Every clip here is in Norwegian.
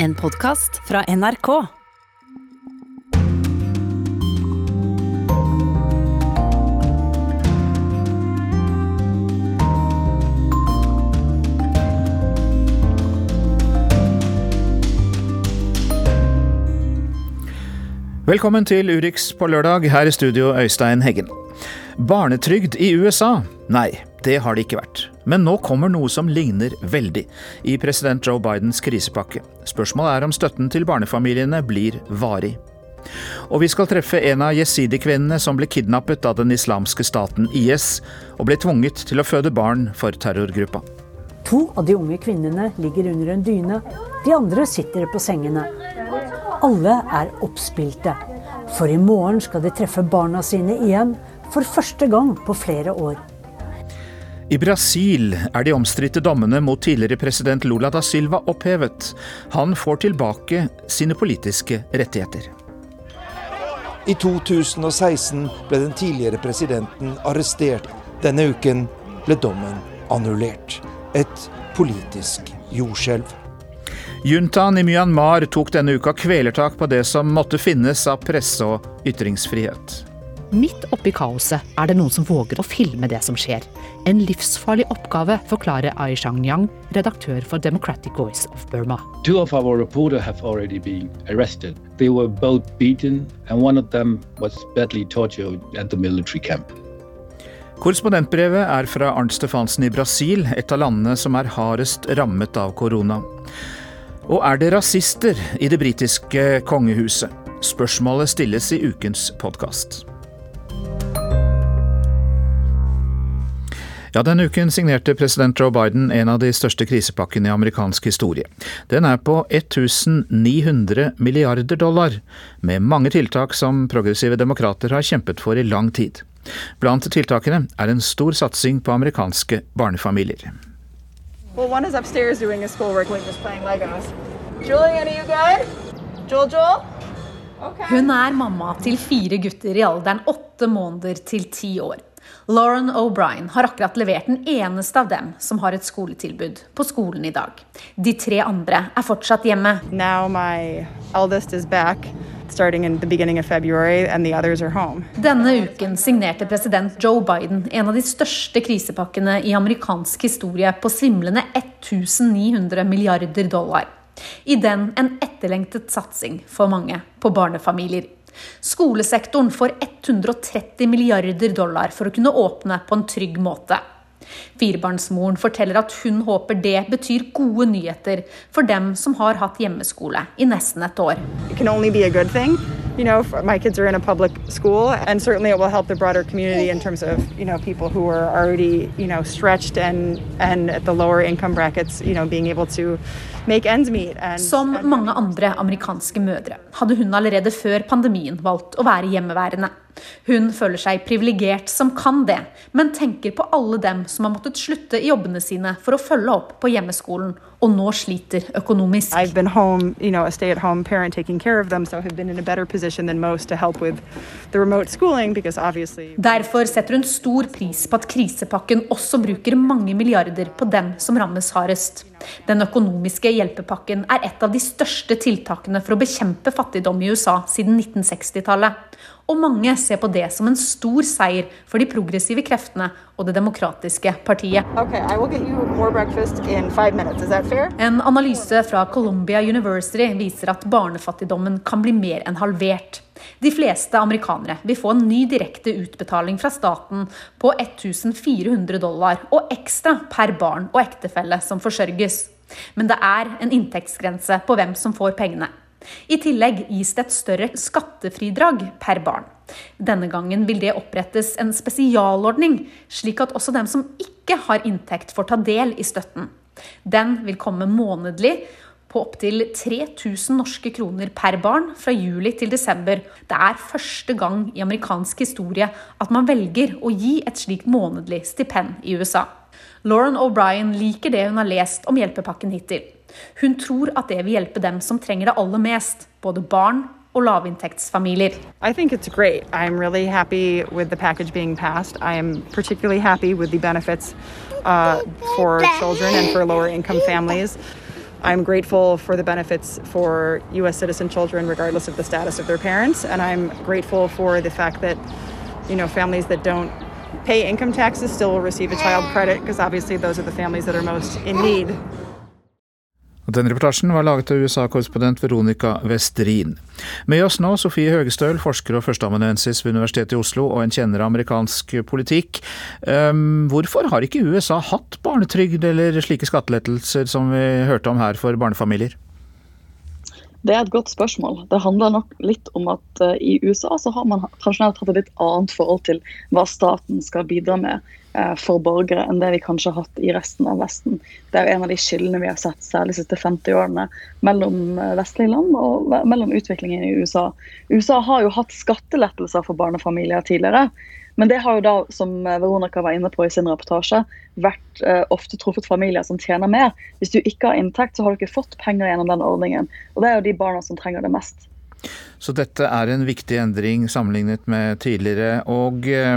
En podkast fra NRK. Velkommen til Urix på lørdag, her i studio Øystein Heggen. Barnetrygd i USA? Nei, det har det ikke vært. Men nå kommer noe som ligner veldig i president Joe Bidens krisepakke. Spørsmålet er om støtten til barnefamiliene blir varig. Og vi skal treffe en av jesidi-kvinnene som ble kidnappet av den islamske staten IS, og ble tvunget til å føde barn for terrorgruppa. To av de unge kvinnene ligger under en dyne, de andre sitter på sengene. Alle er oppspilte, for i morgen skal de treffe barna sine igjen, for første gang på flere år. I Brasil er de omstridte dommene mot tidligere president Lula da Silva opphevet. Han får tilbake sine politiske rettigheter. I 2016 ble den tidligere presidenten arrestert. Denne uken ble dommen annullert. Et politisk jordskjelv. Juntaen i Myanmar tok denne uka kvelertak på det som måtte finnes av presse- og ytringsfrihet. Midt oppi kaoset er det noen som våger å filme det som skjer. En livsfarlig oppgave, forklarer Ai Shang-yang, redaktør for Democratic Voice of Burma. To of our reporters have already been arrested. They were both beaten, and one of them was badly tortured at the military camp. Korrespondentbrevet er fra Arnt Stefansen i Brasil, et av landene som er hardest rammet av korona. Og er det rasister i det britiske kongehuset? Spørsmålet stilles i ukens podkast. Ja, Denne uken signerte president Joe Biden en av de største krisepakkene i amerikansk historie. Den er på 1900 milliarder dollar, med mange tiltak som progressive demokrater har kjempet for i lang tid. Blant tiltakene er en stor satsing på amerikanske barnefamilier. Well, one is upstairs doing his schoolwork. Wait, just playing Legos. Julie, are you good? Joel, Joel? Okay. Hun er mamma til fire gutter i alderen åtte måneder til ti år. Lauren O'Brien har akkurat levert den eneste av dem som har et skoletilbud på skolen i dag. De tre andre er fortsatt hjemme. Now my eldest is back. Denne uken signerte president Joe Biden en av de største krisepakkene i amerikansk historie på svimlende 1900 milliarder dollar. I den en etterlengtet satsing for mange på barnefamilier. Skolesektoren får 130 milliarder dollar for å kunne åpne på en trygg måte. Firebarnsmoren forteller at hun håper det betyr gode nyheter for dem som har hatt hjemmeskole i nesten et år. You know, my kids are in a public school, and certainly it will help the broader community in terms of you know people who are already you know stretched and and at the lower income brackets, you know, being able to Som mange andre amerikanske mødre hadde hun allerede før pandemien valgt å være hjemmeværende. Hun føler seg privilegert som kan det, men tenker på alle dem som har måttet slutte i jobbene sine for å følge opp på hjemmeskolen, og nå sliter økonomisk. Home, you know, them, so obviously... Derfor setter hun stor pris på at krisepakken også bruker mange milliarder på dem som rammes hardest. Den økonomiske hjelpepakken er et av de største tiltakene for å bekjempe fattigdom i USA siden 1960-tallet og mange ser på det som en stor seier for de progressive kreftene og Det demokratiske partiet. Okay, en analyse fra Columbia University viser at barnefattigdommen kan bli mer enn halvert. De fleste amerikanere vil få en ny direkte utbetaling fra staten på 1400 dollar og ekstra per barn og ektefelle som forsørges. Men det er en inntektsgrense på hvem som får pengene. I tillegg gis det et større skattefridrag per barn. Denne gangen vil det opprettes en spesialordning, slik at også dem som ikke har inntekt, får ta del i støtten. Den vil komme månedlig på opptil 3000 norske kroner per barn fra juli til desember. Det er første gang i amerikansk historie at man velger å gi et slikt månedlig stipend i USA. Lauren O'Brien liker det hun har lest om hjelpepakken hittil. Hun tror at det vil hjelpe dem som trenger det aller mest, både barn og lavinntektsfamilier. I think it's great. I'm really happy with the package being passed. I am particularly happy with the benefits uh, for children and for lower income families. I'm grateful for the benefits for U.S. citizen children, regardless of the status of their parents, and I'm grateful for the fact that, you know, families that don't pay income taxes still will receive a child credit because obviously those are the families that are most in need. Den reportasjen var laget av USA-korrespondent Veronica Westrin. Med oss nå Sofie Høgestøl, forsker og førsteamanuensis ved Universitetet i Oslo og en kjenner av amerikansk politikk. Um, hvorfor har ikke USA hatt barnetrygd eller slike skattelettelser som vi hørte om her for barnefamilier? Det er et godt spørsmål. Det handler nok litt om at uh, i USA så har man tradisjonelt hatt et litt annet forhold til hva staten skal bidra med for borgere, enn det vi kanskje har hatt i resten av Vesten. Det er en av de skillene vi har sett særlig de siste 50 årene mellom uh, vestlige land og mellom utviklingen i USA. USA har jo hatt skattelettelser for barnefamilier tidligere. Men det har jo da, som Veronica var inne på i sin reportasje, vært eh, ofte truffet familier som tjener mer. Hvis du ikke har inntekt, så har du ikke fått penger gjennom den ordningen. Og det er jo de barna som trenger det mest. Så dette er en viktig endring sammenlignet med tidligere. Og eh,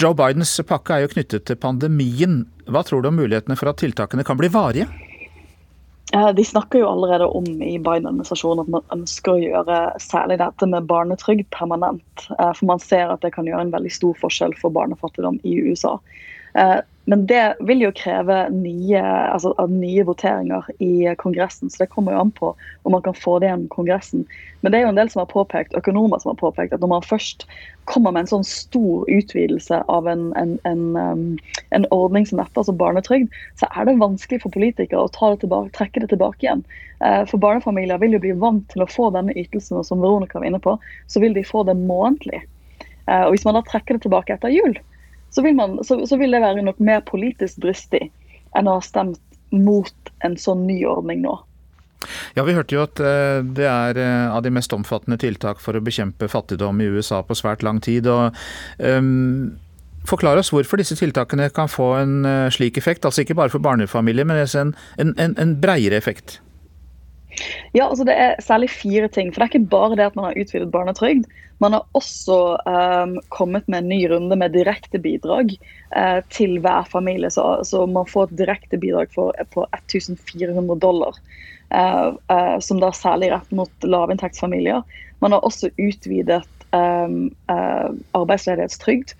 Joe Bidens pakke er jo knyttet til pandemien. Hva tror du om mulighetene for at tiltakene kan bli varige? De snakker jo allerede om i Biden-administrasjonen at man ønsker å gjøre særlig dette med barnetrygd permanent. Eh, for man ser at det kan gjøre en veldig stor forskjell for barnefattigdom i USA. Men det vil jo kreve nye, altså, nye, voteringer i Kongressen, så det kommer jo an på om man kan få det gjennom Kongressen. Men det er jo en del som har påpekt, økonomer som har påpekt at når man først kommer med en sånn stor utvidelse av en, en, en, um, en ordning som dette, altså barnetrygd, så er det vanskelig for politikere å det tilbake, trekke det tilbake igjen. Eh, for barnefamilier vil jo bli vant til å få denne ytelsen, og som Veronica var inne på, så vil de få det månedlig. Eh, og hvis man da trekker det tilbake etter jul, så vil, man, så, så vil det være nok mer politisk dristig enn å ha stemt mot en sånn ny ordning nå. Ja, Vi hørte jo at eh, det er eh, av de mest omfattende tiltak for å bekjempe fattigdom i USA på svært lang tid. og um, Forklar oss hvorfor disse tiltakene kan få en uh, slik effekt. Altså ikke bare for barnefamilier, men en, en, en, en breiere effekt. Ja, altså Det er særlig fire ting. For Det er ikke bare det at man har utvidet barnetrygd. Man har også um, kommet med en ny runde med direkte bidrag uh, til hver familie. Så, så, man får et direkte bidrag for, på 1400 dollar. Uh, uh, som da særlig rett mot lavinntektsfamilier. Man har også utvidet um, arbeidsledighetstrygd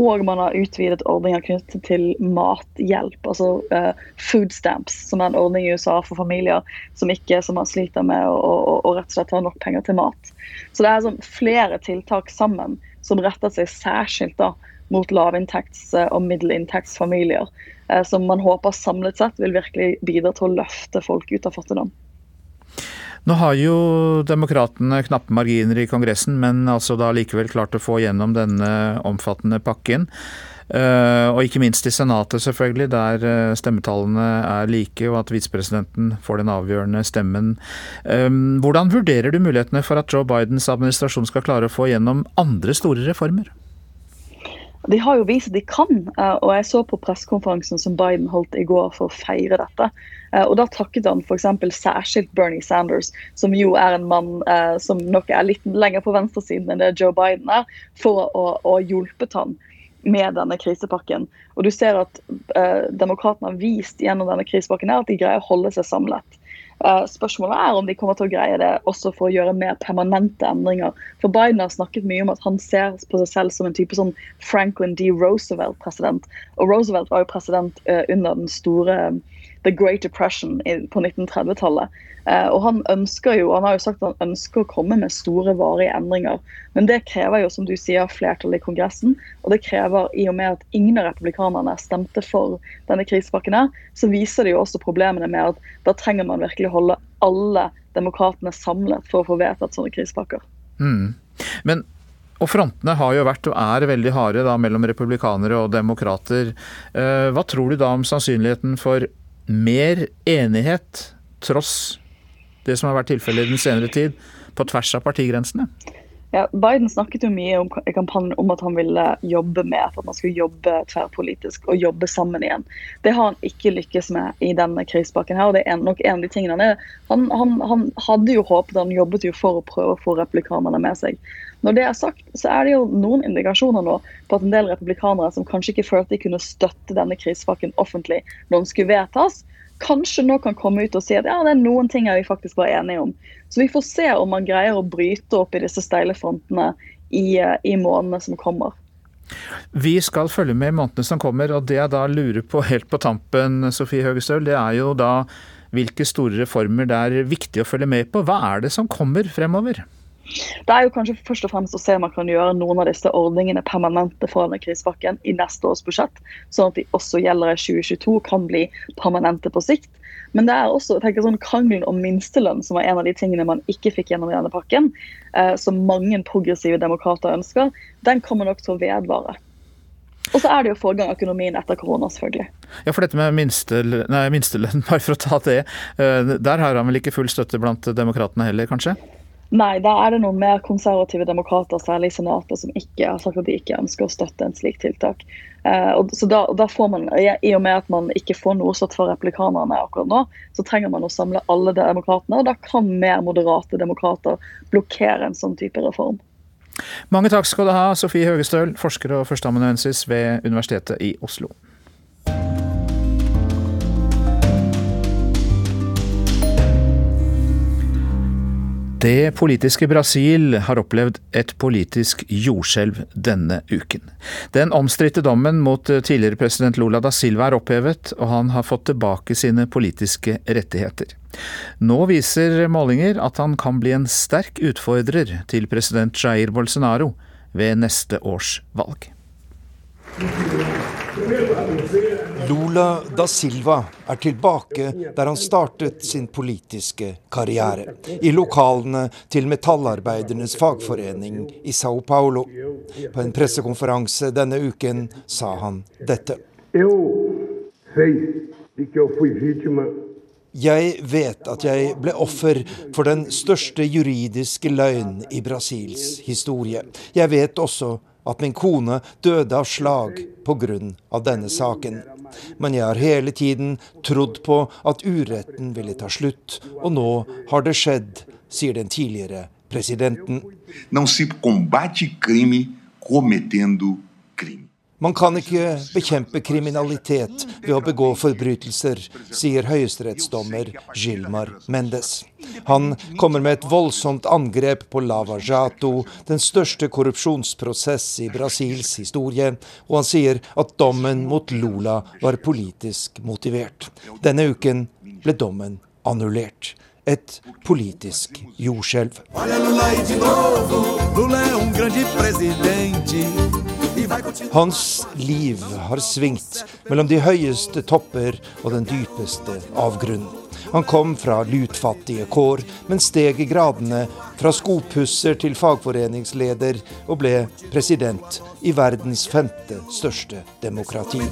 og man har utvidet ordninger knyttet til mathjelp, altså uh, food stamps, som er en ordning i USA for familier som ikke som man sliter med å rett og slett ha nok penger til mat. Så det er sånn flere tiltak sammen som retter seg særskilt da, mot lavinntekts- og middelinntektsfamilier, uh, som man håper samlet sett vil virkelig bidra til å løfte folk ut av fattigdom. Nå har jo demokratene knappe marginer i Kongressen, men altså da likevel klart å få gjennom denne omfattende pakken. Uh, og ikke minst i Senatet, selvfølgelig, der uh, stemmetallene er like, og at visepresidenten får den avgjørende stemmen. Um, hvordan vurderer du mulighetene for at Joe Bidens administrasjon skal klare å få gjennom andre store reformer? De har jo vist at de kan, og jeg så på pressekonferansen som Biden holdt i går for å feire dette. Eh, og Da takket han f.eks. særskilt Bernie Sanders, som jo er en mann eh, som nok er litt lenger på venstresiden enn det Joe Biden er, for å, ha hjulpet han med denne krisepakken. Og du ser at eh, Demokratene har vist gjennom denne krisepakken at de greier å holde seg samlet. Uh, spørsmålet er om de kommer til å greie det også for å gjøre mer permanente endringer. For Biden har snakket mye om at han ser på seg selv som en type sånn Franklin D. Roosevelt-president. Og Roosevelt var jo president uh, under den store the Great Depression på 1930-tallet. Eh, og Han ønsker jo, han har jo sagt at han ønsker å komme med store, varige endringer. Men det krever jo, som du sier, flertall i Kongressen. Og det krever, i og med at ingen av republikanerne stemte for denne krisepakken, så viser det jo også problemene med at da trenger man virkelig holde alle demokratene samlet for å få vedtatt sånne krisepakker. Mm. Men og Frontene har jo vært og er veldig harde da, mellom republikanere og demokrater. Eh, hva tror du da om sannsynligheten for mer enighet, tross det som har vært tilfellet i den senere tid, på tvers av partigrensene? Ja, Biden snakket jo mye om, kampanjen om at han ville jobbe med at man skulle jobbe tverrpolitisk og jobbe sammen igjen. Det har han ikke lykkes med i denne krisepakken. her, og det er nok en av de tingene han, han, han, hadde jo håpet, han jobbet jo for å prøve å få replikanerne med seg. Når det er sagt, så er det jo noen indikasjoner nå på at en del republikanere som kanskje ikke følte de kunne støtte denne krisepakken offentlig når den skulle vedtas, kanskje nå kan komme ut og si at ja, det er noen ting vi faktisk var enige om. Så vi får se om man greier å bryte opp i disse steile frontene i, eh, i månedene som kommer. Vi skal følge med i månedene som kommer, og det jeg da lurer på helt på tampen, Sofie Høgestøl, det er jo da hvilke store reformer det er viktig å følge med på. Hva er det som kommer fremover? Det er jo kanskje først og fremst å se om man kan gjøre noen av disse ordningene permanente for denne krisepakken i neste års budsjett, sånn at de også gjelder i 2022, kan bli permanente på sikt. Men det er også tenker sånn krangelen om minstelønn, som var en av de tingene man ikke fikk gjennom i denne pakken, eh, som mange progressive demokrater ønsker, den kommer nok til å vedvare. Og så er det jo å få økonomien etter korona, selvfølgelig. Ja, for dette med minstelønn, nei, bare for å ta det. Eh, der har han vel ikke full støtte blant demokratene heller, kanskje? Nei, da er det noen mer konservative demokrater, særlig i Senatet, som ikke har at de ikke ønsker å støtte en slik tiltak. Eh, og, så da, da, får man, I og med at man ikke får noe satt for replikanerne akkurat nå, så trenger man å samle alle demokratene, og da kan mer moderate demokrater blokkere en sånn type reform. Mange takk skal du ha, Sofie Høgestøl, forsker og førsteamanuensis ved Universitetet i Oslo. Det politiske Brasil har opplevd et politisk jordskjelv denne uken. Den omstridte dommen mot tidligere president Lula da Silva er opphevet, og han har fått tilbake sine politiske rettigheter. Nå viser målinger at han kan bli en sterk utfordrer til president Jair Bolsonaro ved neste års valg. Lula da Silva er tilbake der han startet sin politiske karriere. I lokalene til metallarbeidernes fagforening i Sao Paulo. På en pressekonferanse denne uken sa han dette. Jeg vet at jeg ble offer for den største juridiske løgn i Brasils historie. Jeg vet også at min kone døde av slag pga. denne saken. Men jeg har hele tiden trodd på at uretten ville ta slutt, og nå har det skjedd, sier den tidligere presidenten. Não se. Man kan ikke bekjempe kriminalitet ved å begå forbrytelser, sier høyesterettsdommer Gilmar Mendes. Han kommer med et voldsomt angrep på Lava Jato, den største korrupsjonsprosess i Brasils historie, og han sier at dommen mot Lula var politisk motivert. Denne uken ble dommen annullert et politisk jordskjelv. Hans liv har svingt mellom de høyeste topper og den dypeste avgrunnen. Han kom fra lutfattige kår, men steg i gradene fra skopusser til fagforeningsleder og ble president i verdens femte største demokrati.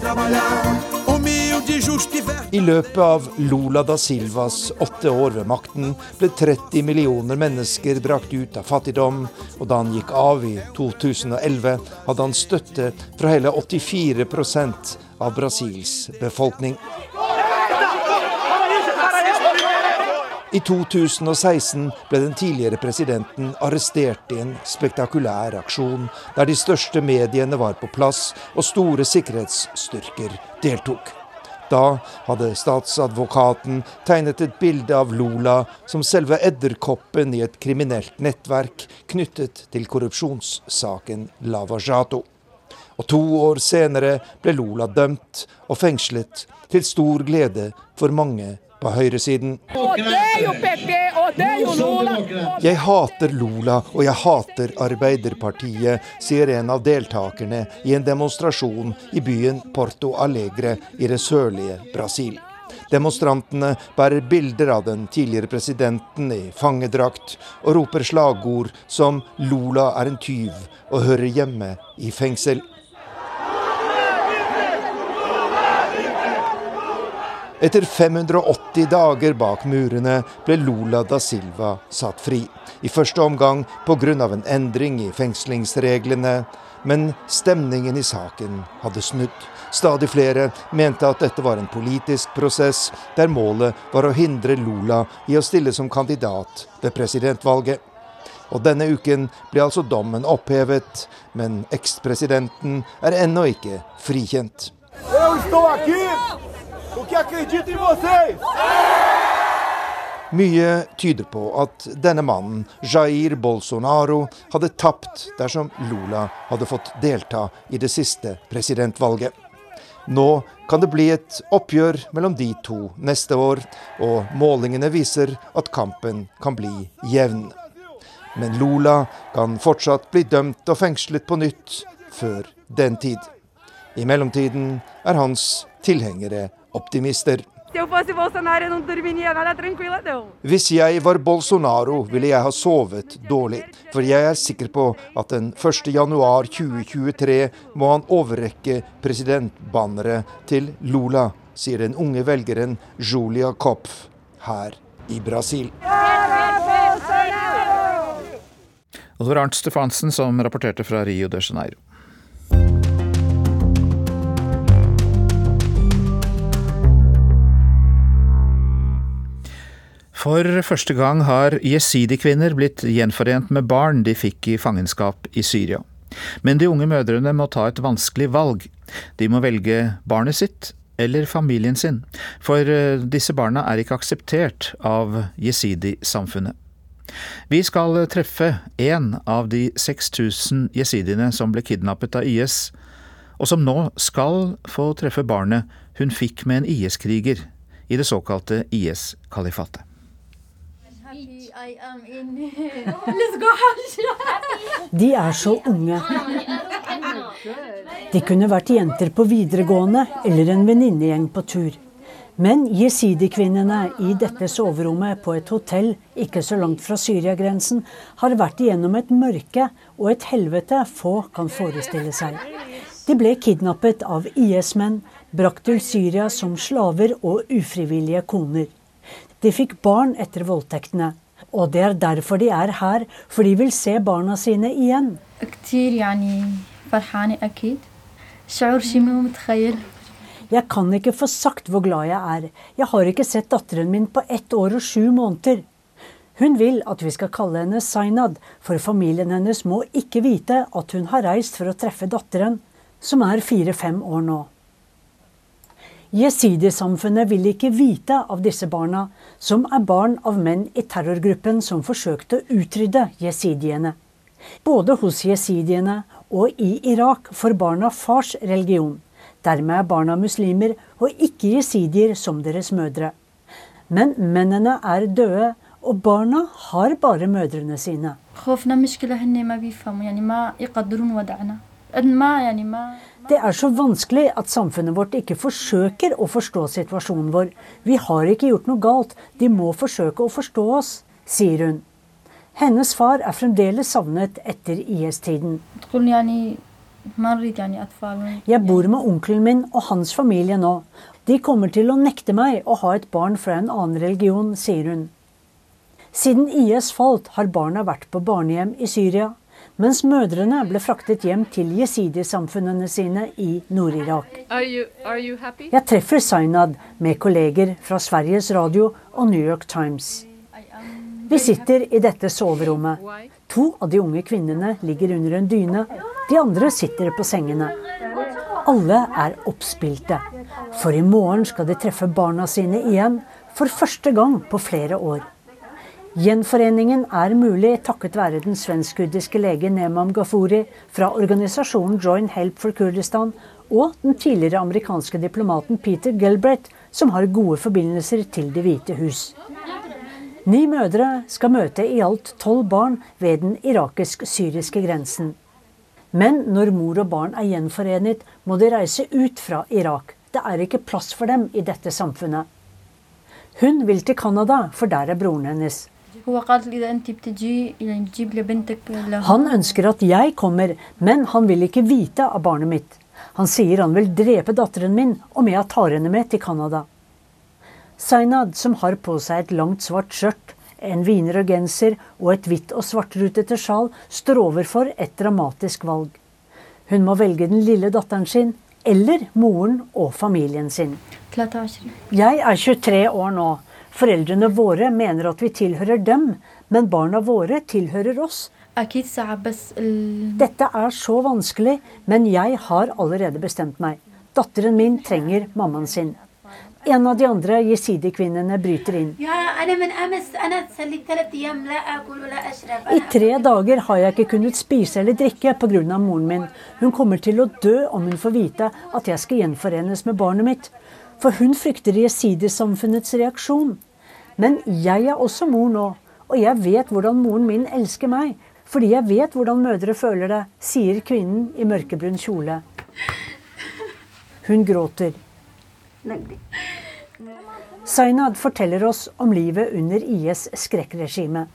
I løpet av Lula da Silvas åtte år ved makten ble 30 millioner mennesker brakt ut av fattigdom, og da han gikk av i 2011, hadde han støtte fra hele 84% av Brasils befolkning. I 2016 ble den tidligere presidenten arrestert i en spektakulær aksjon, der de største mediene var på plass og store sikkerhetsstyrker deltok. Da hadde statsadvokaten tegnet et bilde av Lola som selve edderkoppen i et kriminelt nettverk knyttet til korrupsjonssaken Lava Jato. Og to år senere ble Lola dømt og fengslet, til stor glede for mange på høyresiden. Jeg hater Lula og jeg hater Arbeiderpartiet, sier en av deltakerne i en demonstrasjon i byen Porto Alegre i det sørlige Brasil. Demonstrantene bærer bilder av den tidligere presidenten i fangedrakt, og roper slagord som 'Lula er en tyv' og hører hjemme i fengsel'. Etter 580 dager bak murene ble Lula da Silva satt fri. I første omgang pga. en endring i fengslingsreglene, men stemningen i saken hadde snudd. Stadig flere mente at dette var en politisk prosess, der målet var å hindre Lula i å stille som kandidat ved presidentvalget. Og denne uken ble altså dommen opphevet, men ekspresidenten er ennå ikke frikjent. Jeg står her Mye tyder på at denne mannen, Jair Bolsonaro, hadde tapt dersom Lula hadde fått delta i det siste presidentvalget. Nå kan det bli et oppgjør mellom de to neste år, og målingene viser at kampen kan bli jevn. Men Lula kan fortsatt bli dømt og fengslet på nytt før den tid. I mellomtiden er hans tilhengere optimister. Hvis jeg var Bolsonaro, ville jeg ha sovet dårlig. For jeg er sikker på at den 1.1.2023 må han overrekke presidentbanneret til Lula, sier den unge velgeren Julia Kopf her i Brasil. Og det var Arnt Stefansen som rapporterte fra Rio de Janeiro. For første gang har jesidi-kvinner blitt gjenforent med barn de fikk i fangenskap i Syria. Men de unge mødrene må ta et vanskelig valg. De må velge barnet sitt eller familien sin, for eh, disse barna er ikke akseptert av jesidi-samfunnet. Vi skal treffe en av de 6000 jesidiene som ble kidnappet av IS, og som nå skal få treffe barnet hun fikk med en IS-kriger i det såkalte IS-kalifatet. De er så unge. De kunne vært jenter på videregående eller en venninnegjeng på tur. Men jesidi-kvinnene i dette soverommet på et hotell ikke så langt fra Syria-grensen har vært igjennom et mørke og et helvete få kan forestille seg. De ble kidnappet av IS-menn, brakt til Syria som slaver og ufrivillige koner. De fikk barn etter voldtektene. Og det er derfor de er her, for de vil se barna sine igjen. Jeg kan ikke få sagt hvor glad jeg er. Jeg har ikke sett datteren min på ett år og sju måneder. Hun vil at vi skal kalle henne Zainad, for familien hennes må ikke vite at hun har reist for å treffe datteren, som er fire-fem år nå. Jesidi-samfunnet vil ikke vite av disse barna, som er barn av menn i terrorgruppen som forsøkte å utrydde jesidiene. Både hos jesidiene og i Irak får barna fars religion. Dermed er barna muslimer og ikke jesidier som deres mødre. Men mennene er døde, og barna har bare mødrene sine. Det er så vanskelig at samfunnet vårt ikke forsøker å forstå situasjonen vår. Vi har ikke gjort noe galt, de må forsøke å forstå oss, sier hun. Hennes far er fremdeles savnet etter IS-tiden. Jeg bor med onkelen min og hans familie nå. De kommer til å nekte meg å ha et barn fra en annen religion, sier hun. Siden IS falt, har barna vært på barnehjem i Syria, mens mødrene ble fraktet hjem til jesidi-samfunnene sine i Nord-Irak. Jeg treffer Zainad med kolleger fra Sveriges Radio og New York Times. Vi sitter i dette soverommet. To av de unge kvinnene ligger under en dyne, de andre sitter på sengene. Alle er oppspilte, for i morgen skal de treffe barna sine igjen, for første gang på flere år. Gjenforeningen er mulig takket være den svensk-kurdiske legen Nemam Ghafouri fra organisasjonen Join Help for Kurdistan og den tidligere amerikanske diplomaten Peter Gelbrett, som har gode forbindelser til Det hvite hus. Ni mødre skal møte i alt tolv barn ved den irakisk-syriske grensen. Men når mor og barn er gjenforenet, må de reise ut fra Irak. Det er ikke plass for dem i dette samfunnet. Hun vil til Canada, for der er broren hennes. Han ønsker at jeg kommer, men han vil ikke vite av barnet mitt. Han sier han vil drepe datteren min om jeg tar henne med til Canada. Zainad, som har på seg et langt svart skjørt, en wienerrød genser og et hvitt og svartrutete sjal, står overfor et dramatisk valg. Hun må velge den lille datteren sin eller moren og familien sin. Jeg er 23 år nå. Foreldrene våre mener at vi tilhører dem, men barna våre tilhører oss. Dette er så vanskelig, men jeg har allerede bestemt meg. Datteren min trenger mammaen sin. En av de andre jesidi-kvinnene bryter inn. I tre dager har jeg ikke kunnet spise eller drikke pga. moren min. Hun kommer til å dø om hun får vite at jeg skal gjenforenes med barnet mitt. For hun frykter jesidi-samfunnets reaksjon. Men jeg er også mor nå, og jeg vet hvordan moren min elsker meg. Fordi jeg vet hvordan mødre føler det, sier kvinnen i mørkebrun kjole. Hun gråter. Zainad forteller oss om livet under IS skrekkregime.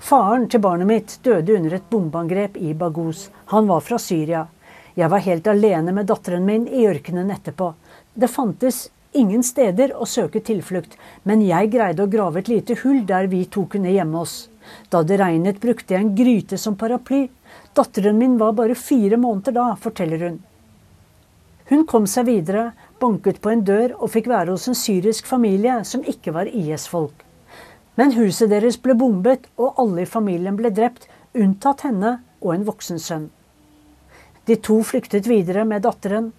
Faren til barnet mitt døde under et bombeangrep i Baghuz. Han var fra Syria. Jeg var helt alene med datteren min i ørkenen etterpå. Det fantes ingen steder å søke tilflukt, men jeg greide å grave et lite hull der vi to kunne gjemme oss. Da det regnet, brukte jeg en gryte som paraply. Datteren min var bare fire måneder da, forteller hun. Hun kom seg videre, banket på en dør og fikk være hos en syrisk familie som ikke var IS-folk. Men huset deres ble bombet, og alle i familien ble drept, unntatt henne og en voksen sønn. De to flyktet videre med datteren,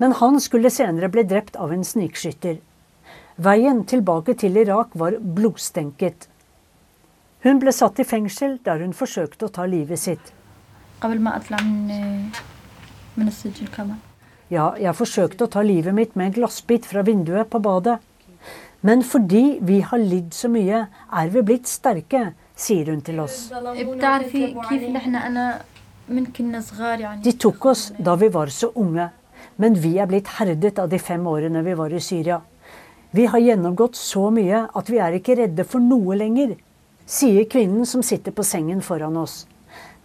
men han skulle senere bli drept av en snikskytter. Veien tilbake til Irak var blodstenket. Hun ble satt i fengsel der hun forsøkte å ta livet sitt. Ja, jeg forsøkte å ta livet mitt med en glassbit fra vinduet på badet. Men fordi vi har lidd så mye, er vi blitt sterke, sier hun til oss. De tok oss da vi var så unge, men vi er blitt herdet av de fem årene vi var i Syria. Vi har gjennomgått så mye at vi er ikke redde for noe lenger, sier kvinnen som sitter på sengen foran oss.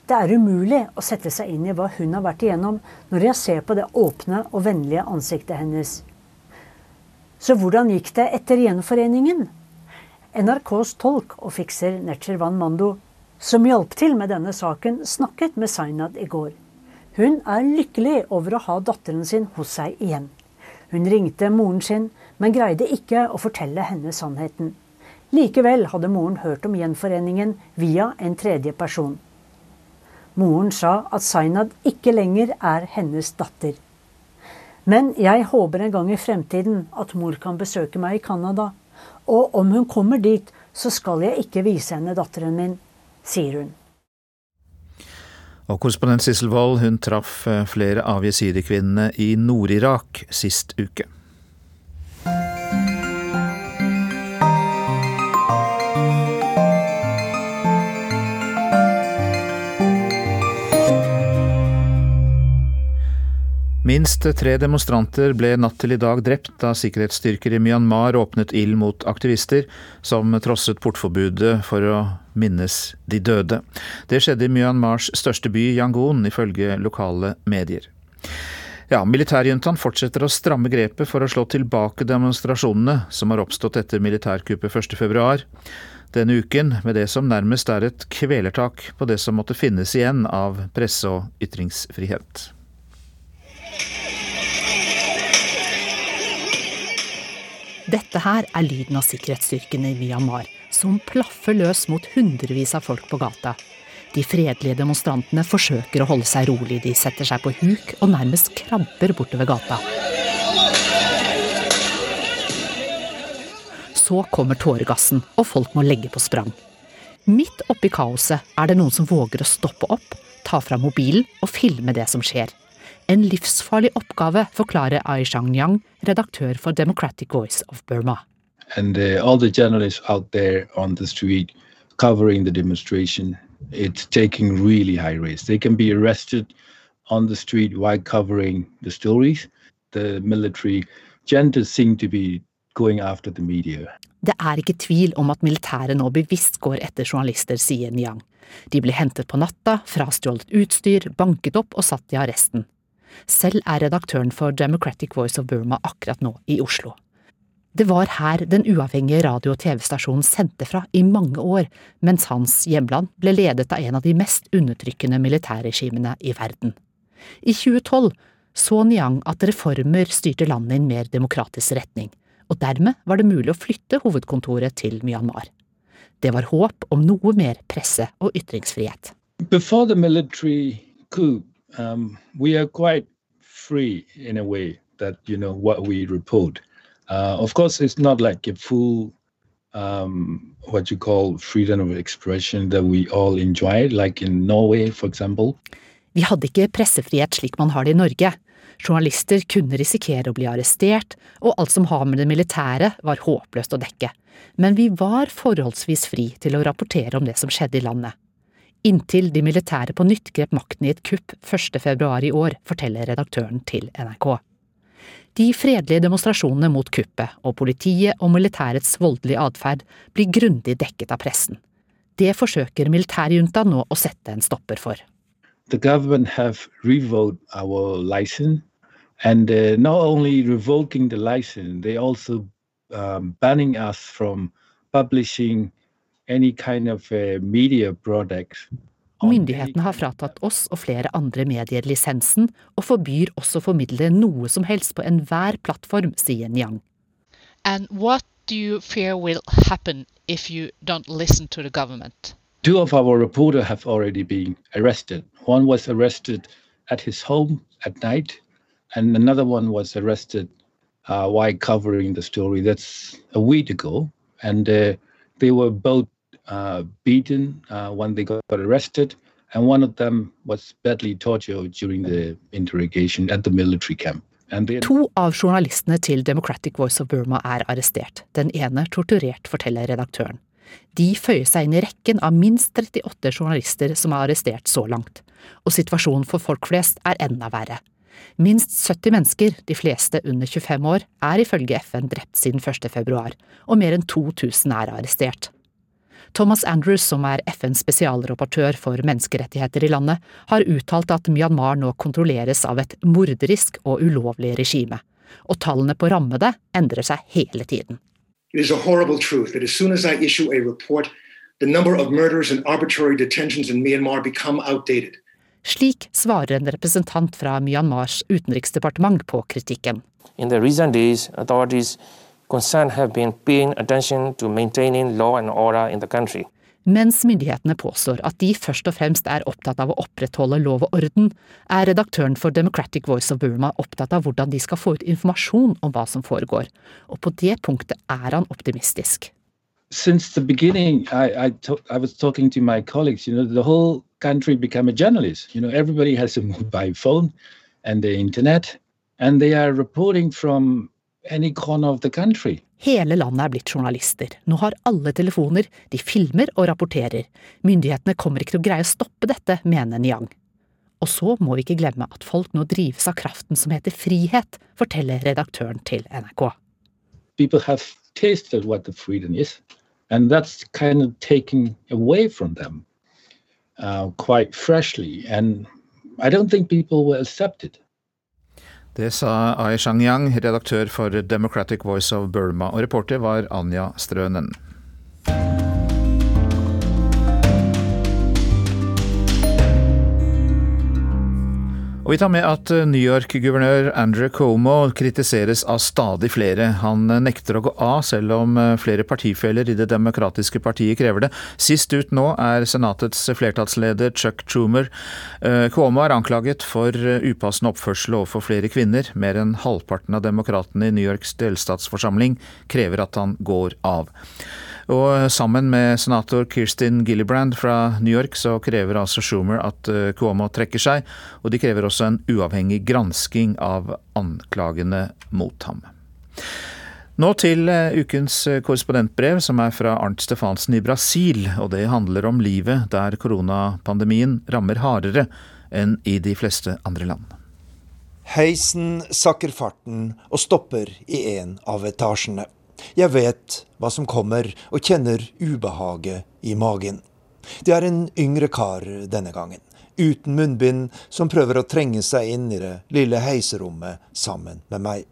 Det er umulig å sette seg inn i hva hun har vært igjennom, når jeg ser på det åpne og vennlige ansiktet hennes. Så hvordan gikk det etter gjenforeningen? NRKs tolk og fikser Netchervan Mando, som hjalp til med denne saken, snakket med Zainad i går. Hun er lykkelig over å ha datteren sin hos seg igjen. Hun ringte moren sin, men greide ikke å fortelle henne sannheten. Likevel hadde moren hørt om gjenforeningen via en tredje person. Moren sa at Zainab ikke lenger er hennes datter. Men jeg håper en gang i fremtiden at mor kan besøke meg i Canada. Og om hun kommer dit, så skal jeg ikke vise henne datteren min, sier hun. Og korrespondent Sissel Wold hun traff eh, flere av jesidi-kvinnene i Nord-Irak sist uke. Minst tre demonstranter ble natt til i dag drept da sikkerhetsstyrker i Myanmar åpnet ild mot aktivister som trosset portforbudet for å minnes de døde. Det skjedde i Myanmars største by, Yangon, ifølge lokale medier. Ja, Militærjuntaen fortsetter å stramme grepet for å slå tilbake demonstrasjonene som har oppstått etter militærkuppet 1.2. Denne uken med det som nærmest er et kvelertak på det som måtte finnes igjen av presse- og ytringsfrihet. Dette her er lyden av sikkerhetsstyrkene i Myanmar, som plaffer løs mot hundrevis av folk på gata. De fredelige demonstrantene forsøker å holde seg rolig. De setter seg på huk og nærmest krabber bortover gata. Så kommer tåregassen, og folk må legge på sprang. Midt oppi kaoset er det noen som våger å stoppe opp, ta fram mobilen og filme det som skjer. En livsfarlig oppgave, forklarer Ai Shang-yang, redaktør for Democratic Voice of Burma. And uh, all the journalists out there on the street covering the demonstration, it's taking really high risk. They can be arrested on the street while covering the stories. The military generals seem to be going after the media. Det er ikke tvil om at militæret nå bevisst går etter journalister, sier Niang. De blir hentet på natta, frastjålet utstyr, banket opp og satt i arresten. Selv er redaktøren for Democratic Voice of Burma akkurat nå i Oslo. Det var her den uavhengige radio- og TV-stasjonen sendte fra i mange år, mens hans hjemland ble ledet av en av de mest undertrykkende militærregimene i verden. I 2012 så Niang at reformer styrte landet i en mer demokratisk retning, og dermed var det mulig å flytte hovedkontoret til Myanmar. Det var håp om noe mer presse- og ytringsfrihet. Before the military coup, um, we are quite free in a way that you know what we report. Uh, of course, it's not like a full um, what you call freedom of expression that we all enjoy, like in Norway, for example. Vi hadde ikke pressefrihet slik man har det i Norge. Journalister kunne risikere å bli arrestert, og alt som har med det militære var håpløst å dekke. Men vi var forholdsvis fri til å rapportere om det som skjedde i landet. Inntil de militære på nytt grep makten i et kupp 1. februar i år, forteller redaktøren til NRK. De fredelige demonstrasjonene mot kuppet og politiet og militærets voldelige atferd blir grundig dekket av pressen. Det forsøker militærjunta nå å sette en stopper for. The government have revoked our license, and uh, not only revoking the license, they also um, banning us from publishing any kind of uh, media products Myndighetene har fratatt oss og flere andre medier lisensen, og forbyr også å formidle noe som helst på enhver plattform, sier Nyang. And what do you fear will happen if you don't listen to the government? Two of our reporters have already been arrested. One was arrested at his home at night, and another one was arrested uh, while covering the story. That's a week ago, and uh, they were both beaten uh, when they got arrested, and one of them was badly tortured during the interrogation at the military camp. To av journalistene til Democratic Voice of Burma er arrestert, den ene torturert, forteller redaktøren. De føyer seg inn i rekken av minst 38 journalister som er arrestert så langt, og situasjonen for folk flest er enda verre. Minst 70 mennesker, de fleste under 25 år, er ifølge FN drept siden 1. februar, og mer enn 2000 er arrestert. Thomas Andrews, som er FNs spesialrapportør for menneskerettigheter i landet, har uttalt at Myanmar nå kontrolleres av et morderisk og ulovlig regime, og tallene på rammede endrer seg hele tiden. It is a horrible truth that as soon as I issue a report, the number of murders and arbitrary detentions in Myanmar become outdated. Slik svarer en representant fra Myanmars utenriksdepartement på kritikken. In the recent days, authorities concern have been paying attention to maintaining law and order in the country. Mens myndighetene påstår at de først og fremst er opptatt av å opprettholde lov og orden, er redaktøren for Democratic Voice of Burma opptatt av hvordan de skal få ut informasjon om hva som foregår, og på det punktet er han optimistisk. Since the beginning, I, I, I was talking to my colleagues, you know, the whole country became a journalist. You know, everybody has a mobile phone and the internet, and they are reporting from any corner of the country. Hele landet er blitt journalister. Nå har alle telefoner, de filmer og rapporterer. Myndighetene kommer ikke til å greie å stoppe dette, mener Niang. Og så må vi ikke glemme at folk nå drives av kraften som heter frihet, forteller redaktøren til NRK. People have tasted what the freedom is, and that's kind of taken away from them uh, quite freshly. And I don't think people will accept it. Det sa Ai Shang-yang, redaktør for Democratic Voice of Burma, og reporter var Anja Strønen. Og vi tar med at New York-guvernør Andrew Cuomo kritiseres av stadig flere. Han nekter å gå av, selv om flere partifeller i Det demokratiske partiet krever det. Sist ut nå er Senatets flertallsleder Chuck Trumer. Eh, Cuomo er anklaget for upassende oppførsel overfor flere kvinner. Mer enn halvparten av demokratene i New Yorks delstatsforsamling krever at han går av. Og sammen med senator Kirstin Gillibrand fra New York så krever altså Schumer at eh, Cuomo trekker seg, og de krever også en uavhengig gransking av anklagene mot ham. Nå til eh, ukens eh, korrespondentbrev, som er fra Arnt Stefansen i Brasil. Og det handler om livet der koronapandemien rammer hardere enn i de fleste andre land. Heisen sakker farten og stopper i en av etasjene. Jeg vet hva som kommer, og kjenner ubehaget i magen. Det er en yngre kar denne gangen, uten munnbind, som prøver å trenge seg inn i det lille heiserommet sammen med meg.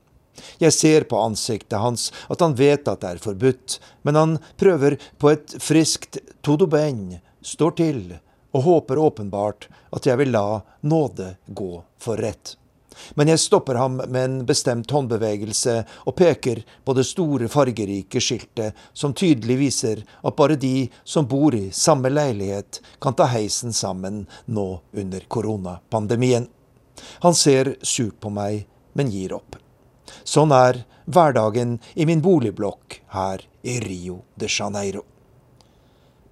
Jeg ser på ansiktet hans at han vet at det er forbudt, men han prøver på et friskt todo ben, står til, og håper åpenbart at jeg vil la nåde gå for rett. Men jeg stopper ham med en bestemt håndbevegelse og peker på det store, fargerike skiltet som tydelig viser at bare de som bor i samme leilighet, kan ta heisen sammen nå under koronapandemien. Han ser surt på meg, men gir opp. Sånn er hverdagen i min boligblokk her i Rio de Janeiro.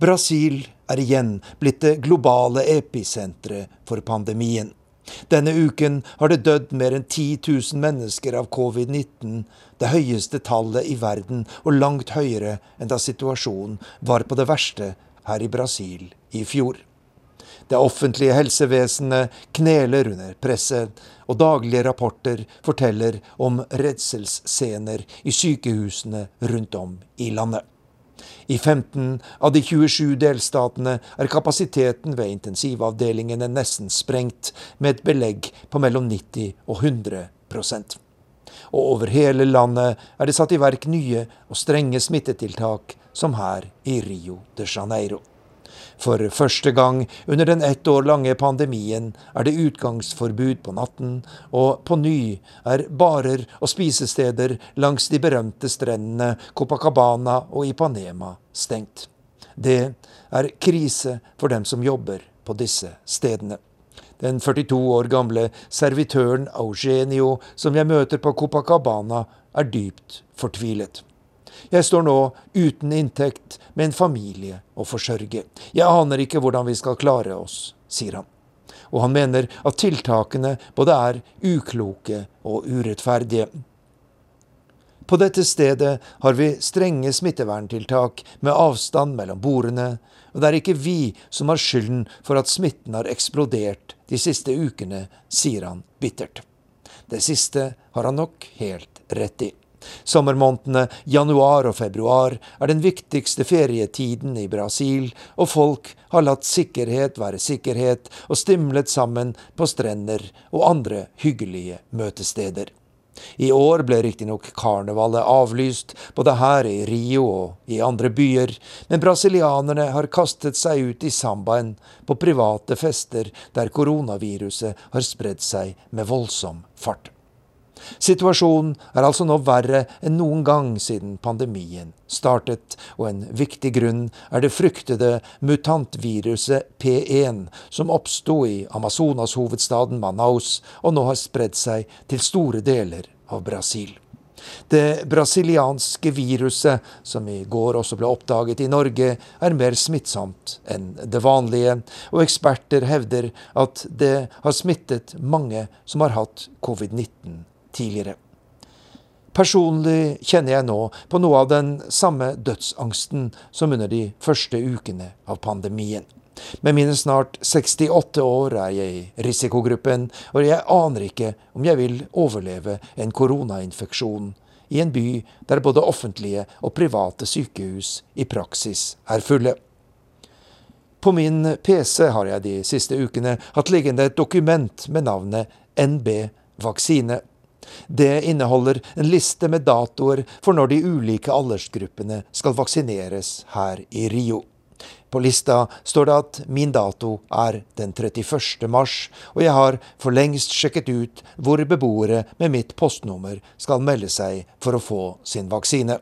Brasil er igjen blitt det globale episenteret for pandemien. Denne uken har det dødd mer enn 10 000 mennesker av covid-19, det høyeste tallet i verden og langt høyere enn da situasjonen var på det verste her i Brasil i fjor. Det offentlige helsevesenet kneler under presset, og daglige rapporter forteller om redselsscener i sykehusene rundt om i landet. I 15 av de 27 delstatene er kapasiteten ved intensivavdelingene nesten sprengt, med et belegg på mellom 90 og 100% Og over hele landet er det satt i verk nye og strenge smittetiltak, som her i Rio de Janeiro. For første gang under den ett år lange pandemien er det utgangsforbud på natten, og på ny er barer og spisesteder langs de berømte strendene Copacabana og Ipanema stengt. Det er krise for dem som jobber på disse stedene. Den 42 år gamle servitøren Eugenio som jeg møter på Copacabana, er dypt fortvilet. Jeg står nå uten inntekt, med en familie å forsørge. Jeg aner ikke hvordan vi skal klare oss, sier han. Og han mener at tiltakene både er ukloke og urettferdige. På dette stedet har vi strenge smitteverntiltak med avstand mellom bordene, og det er ikke vi som har skylden for at smitten har eksplodert de siste ukene, sier han bittert. Det siste har han nok helt rett i. Sommermånedene januar og februar er den viktigste ferietiden i Brasil, og folk har latt sikkerhet være sikkerhet og stimlet sammen på strender og andre hyggelige møtesteder. I år ble riktignok karnevalet avlyst, både her i Rio og i andre byer, men brasilianerne har kastet seg ut i sambaen på private fester der koronaviruset har spredd seg med voldsom fart. Situasjonen er altså nå verre enn noen gang siden pandemien startet, og en viktig grunn er det fryktede mutantviruset P1, som oppsto i Amazonas-hovedstaden Manaus og nå har spredd seg til store deler av Brasil. Det brasilianske viruset, som i går også ble oppdaget i Norge, er mer smittsomt enn det vanlige, og eksperter hevder at det har smittet mange som har hatt covid-19 tidligere. Personlig kjenner jeg nå på noe av den samme dødsangsten som under de første ukene av pandemien. Med mine snart 68 år er jeg i risikogruppen, og jeg aner ikke om jeg vil overleve en koronainfeksjon i en by der både offentlige og private sykehus i praksis er fulle. På min PC har jeg de siste ukene hatt liggende et dokument med navnet NB vaksine. Det inneholder en liste med datoer for når de ulike aldersgruppene skal vaksineres her i Rio. På lista står det at min dato er den 31. mars, og jeg har for lengst sjekket ut hvor beboere med mitt postnummer skal melde seg for å få sin vaksine.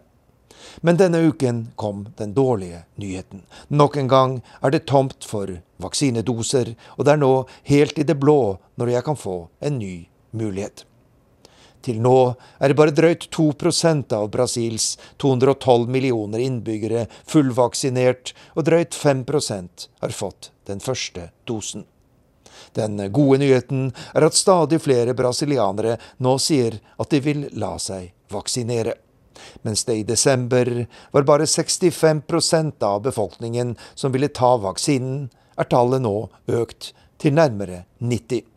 Men denne uken kom den dårlige nyheten. Nok en gang er det tomt for vaksinedoser, og det er nå helt i det blå når jeg kan få en ny mulighet. Til nå er bare drøyt 2% av Brasils 212 millioner innbyggere fullvaksinert, og drøyt 5% har fått den første dosen. Den gode nyheten er at stadig flere brasilianere nå sier at de vil la seg vaksinere. Mens det i desember var bare 65% av befolkningen som ville ta vaksinen, er tallet nå økt til nærmere 90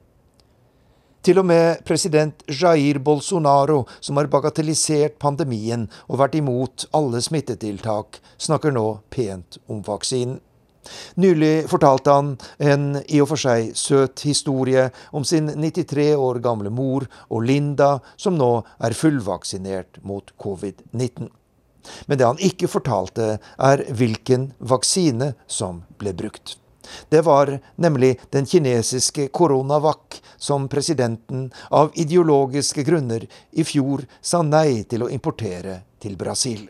til og med president Jair Bolsonaro, som har bagatellisert pandemien og vært imot alle smittetiltak, snakker nå pent om vaksinen. Nylig fortalte han en i og for seg søt historie om sin 93 år gamle mor og Linda, som nå er fullvaksinert mot covid-19. Men det han ikke fortalte, er hvilken vaksine som ble brukt. Det var nemlig den kinesiske Coronavac som presidenten av ideologiske grunner i fjor sa nei til å importere til Brasil.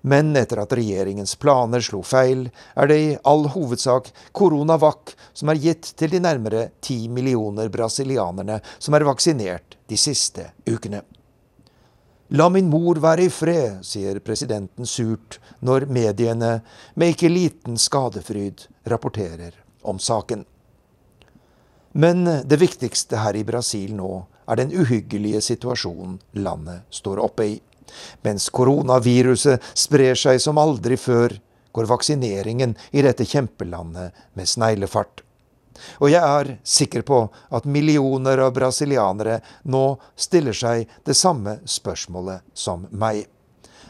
Men etter at regjeringens planer slo feil, er det i all hovedsak Coronavac som er gitt til de nærmere ti millioner brasilianerne som er vaksinert de siste ukene. La min mor være i fred, sier presidenten surt når mediene med ikke liten skadefryd rapporterer om saken. Men det viktigste her i Brasil nå er den uhyggelige situasjonen landet står oppe i. Mens koronaviruset sprer seg som aldri før, går vaksineringen i dette kjempelandet med sneglefart. Og jeg er sikker på at millioner av brasilianere nå stiller seg det samme spørsmålet som meg.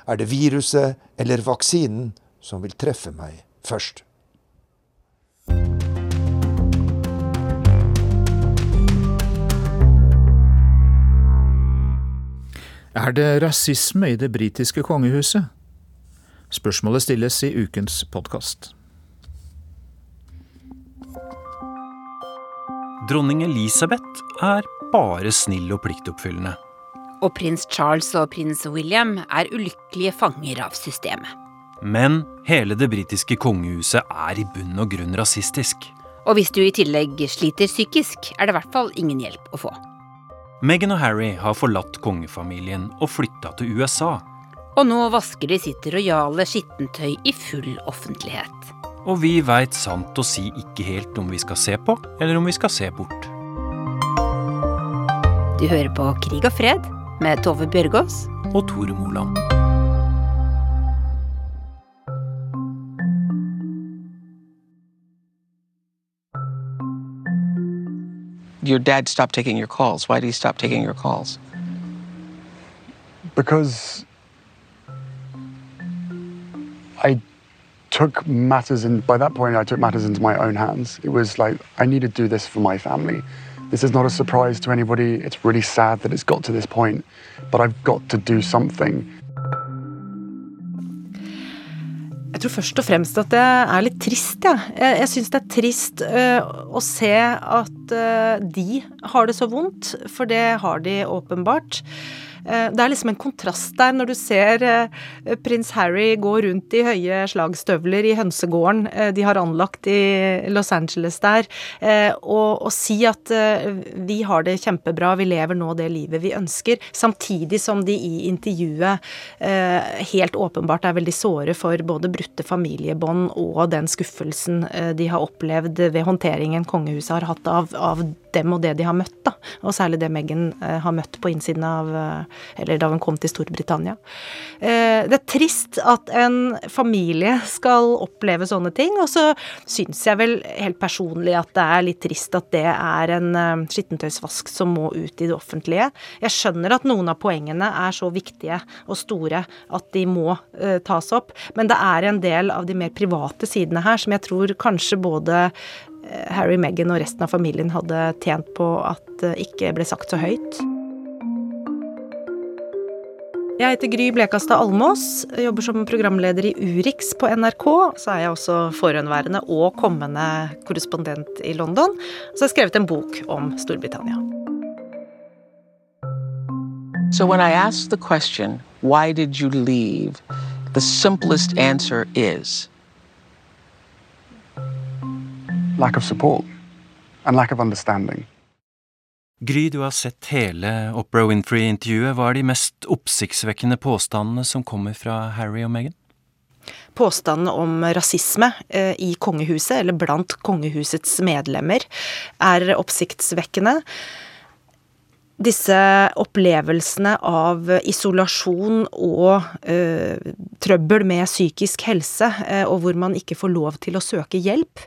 Er det viruset eller vaksinen som vil treffe meg først? Er det rasisme i det britiske kongehuset? Spørsmålet stilles i ukens podkast. Dronning Elisabeth er bare snill og pliktoppfyllende. Og prins Charles og prins William er ulykkelige fanger av systemet. Men hele det britiske kongehuset er i bunn og grunn rasistisk. Og hvis du i tillegg sliter psykisk, er det i hvert fall ingen hjelp å få. Meghan og Harry har forlatt kongefamilien og flytta til USA. Og nå vasker de sitt rojale skittentøy i full offentlighet. Og vi veit sant å si ikke helt om vi skal se på, eller om vi skal se bort. Du hører på Krig og fred med Tove Bjørgaas og Tore Moland. your dad stopped taking your calls. Why did he stop taking your calls? Because I took matters in by that point I took matters into my own hands. It was like I need to do this for my family. This is not a surprise to anybody. It's really sad that it's got to this point, but I've got to do something. Jeg tror først og fremst at det er litt trist. Ja. Jeg, jeg syns det er trist uh, å se at uh, de har det så vondt, for det har de åpenbart. Eh, det er liksom en kontrast der når du ser eh, prins Harry gå rundt i høye slagstøvler i hønsegården eh, de har anlagt i Los Angeles der, og, og si at vi har det kjempebra, vi lever nå det livet vi ønsker, samtidig som de i intervjuet helt åpenbart er veldig såre for både brutte familiebånd og den skuffelsen de har opplevd ved håndteringen kongehuset har hatt av, av dem og det de har møtt, da. Og særlig det Meghan har møtt på innsiden av eller da hun kom til Storbritannia. Eh, det er trist at en familie skal oppleve sånne ting, og så syns jeg vel helt personlig at det er litt trist at det er en eh, skittentøysvask som må ut i det offentlige. Jeg skjønner at noen av poengene er så viktige og store at de må uh, tas opp, men det er en del av de mer private sidene her som jeg tror kanskje både Harry, Meghan og resten av familien hadde tjent på at det ikke ble sagt så høyt. Jeg heter Gry Blekastad Almås, jobber som programleder i Urix på NRK. Så er jeg også forhåndværende og kommende korrespondent i London. Så har jeg skrevet en bok om Storbritannia. So when I ask the question, why did you leave? The simplest answer is Lack of support and lack of understanding. Gry, du har sett hele Opera Winfrey-intervjuet. Hva er de mest oppsiktsvekkende påstandene som kommer fra Harry og Meghan? Påstanden om rasisme eh, i kongehuset, eller blant kongehusets medlemmer, er oppsiktsvekkende disse opplevelsene av isolasjon og øh, trøbbel med psykisk helse, øh, og hvor man ikke får lov til å søke hjelp,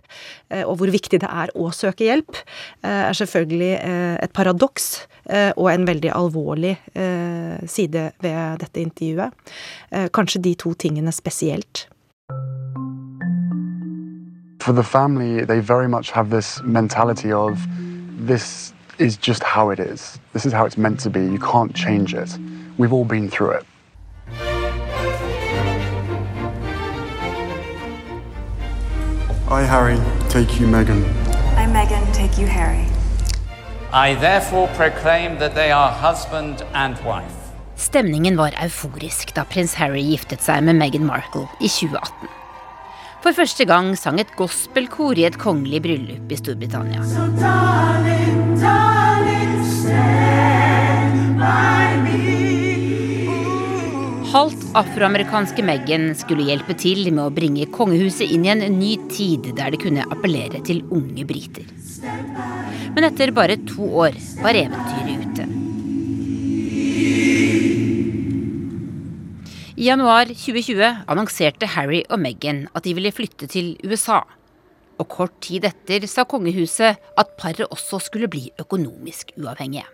øh, og hvor viktig det er å søke hjelp, er selvfølgelig et paradoks og en veldig alvorlig side ved dette intervjuet. Kanskje de to tingene spesielt. For the family, they very much have this mentality is just how it is. This is how it's meant to be. You can't change it. We've all been through it. I, Harry, take you, Meghan. I, Meghan, take you, Harry. I therefore proclaim that they are husband and wife. Stemningen var euforisk da prins Harry giftet seg med Meghan Markle i 2018. For første gang sang et gospelkor i et kongelig bryllup i Storbritannia. So darling, darling, Halvt afroamerikanske Meghan skulle hjelpe til med å bringe kongehuset inn i en ny tid der det kunne appellere til unge briter. Men etter bare to år var eventyret ute. I januar 2020 annonserte Harry og Meghan at de ville flytte til USA. Og kort tid etter sa kongehuset at paret også skulle bli økonomisk uavhengige.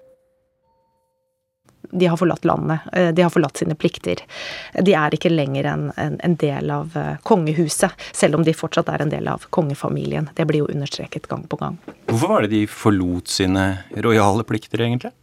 De har forlatt landet, eh, de har forlatt sine plikter. De er ikke lenger en, en, en, del av eh, kongehuset, selv om de fortsatt er en del av kongefamilien. Det blir jo understreket gang på gang. Hvorfor var det de forlot sine rojale plikter, egentlig?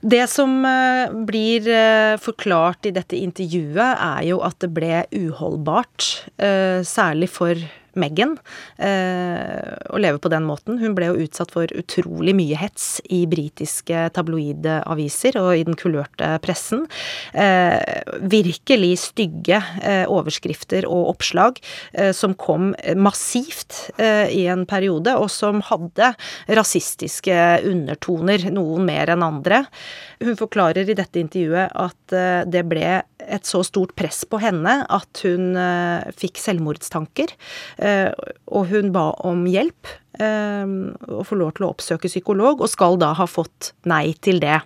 Det som eh, blir eh, forklart i dette intervjuet, er jo at det ble uholdbart, eh, særlig for Meghan og å leve på den måten. Hun ble jo utsatt for utrolig mye hets i britiske tabloide aviser og i den kulørte pressen. Eh, virkelig stygge eh, overskrifter og oppslag eh, som kom massivt eh, i en periode, og som hadde rasistiske undertoner, noen mer enn andre. Hun forklarer i dette intervjuet at eh, det ble et så stort press på henne at hun fikk selvmordstanker. Eh, og hun ba om hjelp eh, og får lov til å oppsøke psykolog, og skal da ha fått nei til det.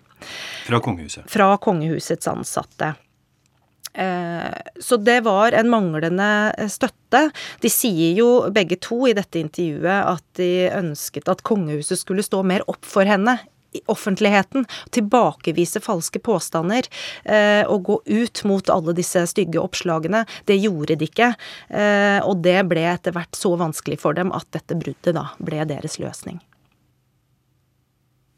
Fra kongehuset? Fra kongehusets ansatte. Eh, så det var en manglende støtte. De sier jo begge to i dette intervjuet at de ønsket at kongehuset skulle stå mer opp for henne offentligheten, tilbakevise falske påstander eh, og gå ut mot alle disse stygge oppslagene. Det gjorde de ikke, eh, og det ble etter hvert så vanskelig for dem at dette bruddet da ble deres løsning.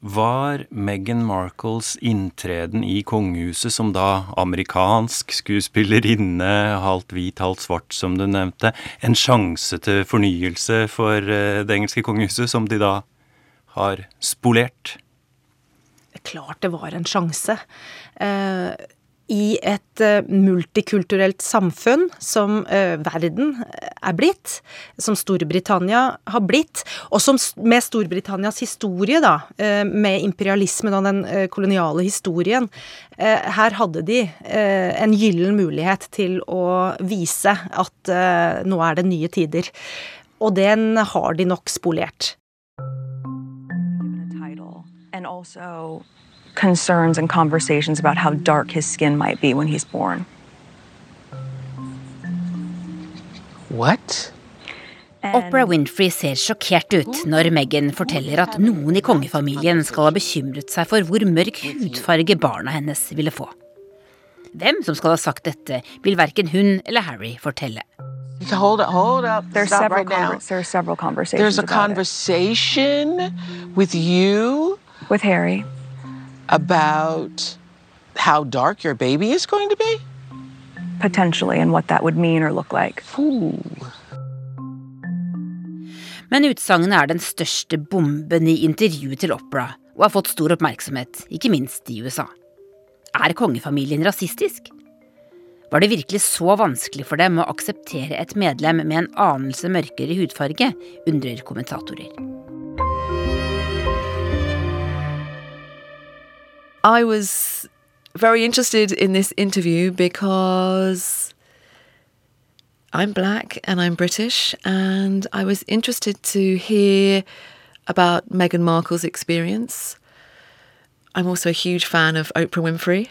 Var Meghan Markles inntreden i kongehuset som da amerikansk skuespillerinne, halvt hvit, halvt svart, som du nevnte, en sjanse til fornyelse for eh, det engelske kongehuset, som de da har spolert? Klart det var en sjanse. Eh, I et eh, multikulturelt samfunn som eh, verden er blitt, som Storbritannia har blitt, og som med Storbritannias historie, da, med imperialismen og den koloniale historien, her hadde de en gyllen mulighet til å vise at nå er det nye tider. Og den har de nok spolert. and also concerns and conversations about how dark his skin might be when he's born. What? Oprah Winfrey ser sjokkert ut når Meghan forteller at noen i kongefamilien skal ha bekymret seg for hvor mørk hudfarge barna hennes ville få. Hvem som skal ha sagt dette, vil verken hun eller Harry fortelle. Hold up, hold up. There's Stop several right now. There are several conversations. There's a about conversation it. with you with Harry about how dark your baby is going to be? Potentially, and what that would mean or look like. Ooh. Men utsagnet er den største bomben i intervjuet til Opera, og har fått stor oppmerksomhet, ikke minst i USA. Er kongefamilien rasistisk? Var det virkelig så vanskelig for dem å akseptere et medlem med en anelse mørkere hudfarge, undrer kommentatorer. I was very interested in this interview because I'm black and I'm British, and I was interested to hear about Meghan Markle's experience. I'm also a huge fan of Oprah Winfrey,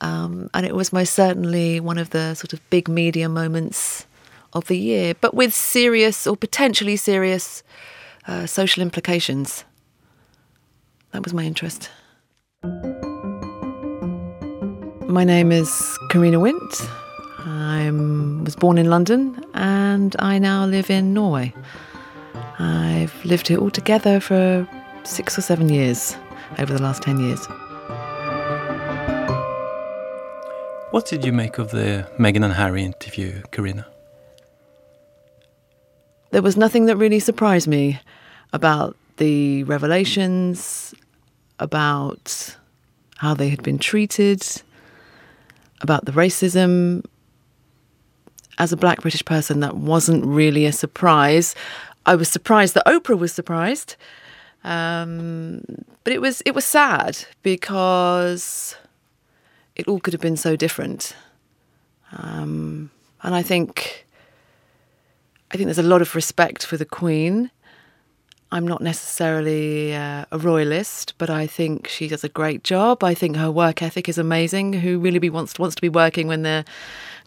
um, and it was most certainly one of the sort of big media moments of the year, but with serious or potentially serious uh, social implications. That was my interest. My name is Karina Wint. I was born in London and I now live in Norway. I've lived here altogether for six or seven years over the last 10 years. What did you make of the Meghan and Harry interview, Karina? There was nothing that really surprised me about the revelations, about how they had been treated, about the racism. As a black British person, that wasn't really a surprise. I was surprised that Oprah was surprised. Um, but it was it was sad because it all could have been so different. Um, and I think I think there's a lot of respect for the Queen. I'm not necessarily uh, a royalist, but I think she does a great job. I think her work ethic is amazing. Who really be wants wants to be working when they're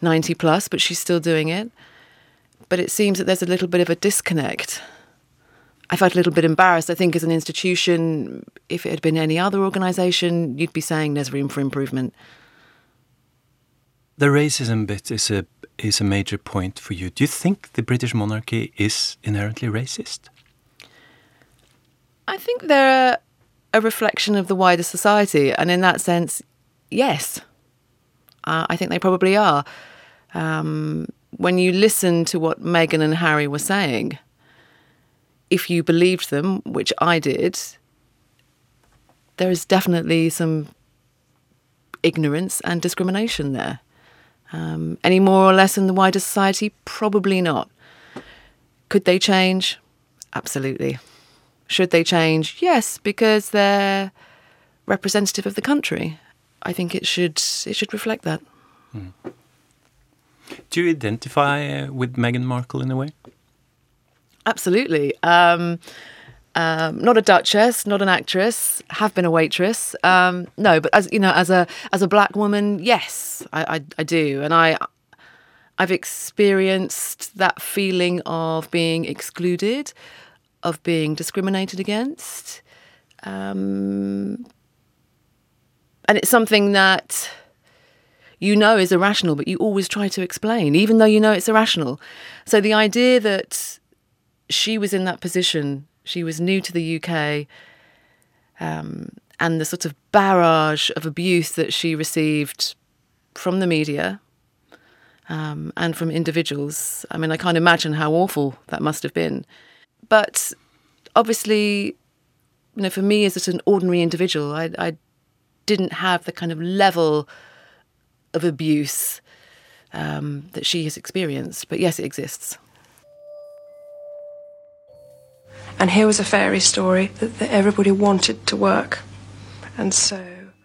90 plus, but she's still doing it. But it seems that there's a little bit of a disconnect. I felt a little bit embarrassed. I think as an institution, if it had been any other organisation, you'd be saying there's room for improvement. The racism bit is a is a major point for you. Do you think the British monarchy is inherently racist? I think they're a reflection of the wider society, and in that sense, yes, uh, I think they probably are. Um, when you listen to what Meghan and Harry were saying, if you believed them, which I did, there is definitely some ignorance and discrimination there. Um, any more or less in the wider society? Probably not. Could they change? Absolutely. Should they change? Yes, because they're representative of the country. I think it should it should reflect that. Mm. Do you identify uh, with Meghan Markle in a way? Absolutely. Um, um, not a duchess, not an actress. Have been a waitress. Um, no, but as you know, as a as a black woman, yes, I, I, I do, and I I've experienced that feeling of being excluded, of being discriminated against, um, and it's something that you know is irrational, but you always try to explain, even though you know it's irrational. So the idea that she was in that position she was new to the UK, um, and the sort of barrage of abuse that she received from the media um, and from individuals. I mean, I can't imagine how awful that must have been. But obviously, you know, for me as an ordinary individual, I, I didn't have the kind of level of abuse um, that she has experienced. But yes, it exists. And here was a fairy story that, that everybody wanted to work. And so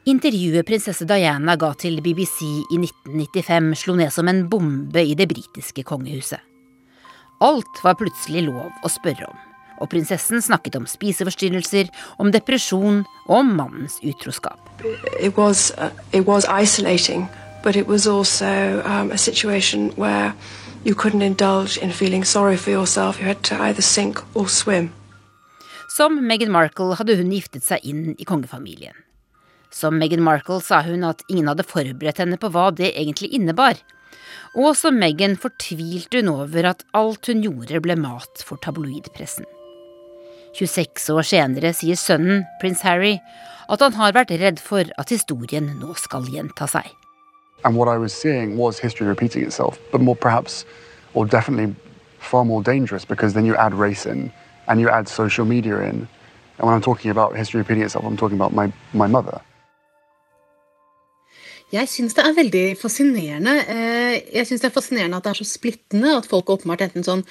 Intervjuet prinsesse Diana ga til BBC i 1995 slo ned som en bombe i det britiske kongehuset. Alt var plutselig lov å spørre om, og prinsessen snakket om spiseforstyrrelser, om depresjon og om mannens utroskap. it was, uh, it was isolating, but it was also um, a situation where you couldn't indulge in feeling sorry for yourself. You had to either sink or swim. Som Meghan Markle hadde hun giftet seg inn i kongefamilien. Som Meghan Markle sa hun at ingen hadde forberedt henne på hva det egentlig innebar. Og også Meghan fortvilte hun over at alt hun gjorde ble mat for tabloidpressen. 26 år senere sier sønnen, prins Harry, at han har vært redd for at historien nå skal gjenta seg. And what I was seeing was history repeating itself, but more perhaps, or definitely far more dangerous because then you add race in and you add social media in. And when I'm talking about history repeating itself, I'm talking about my, my mother. Jeg syns det er veldig fascinerende. Eh, Jeg synes det er fascinerende at det er så splittende. At folk åpenbart enten sånn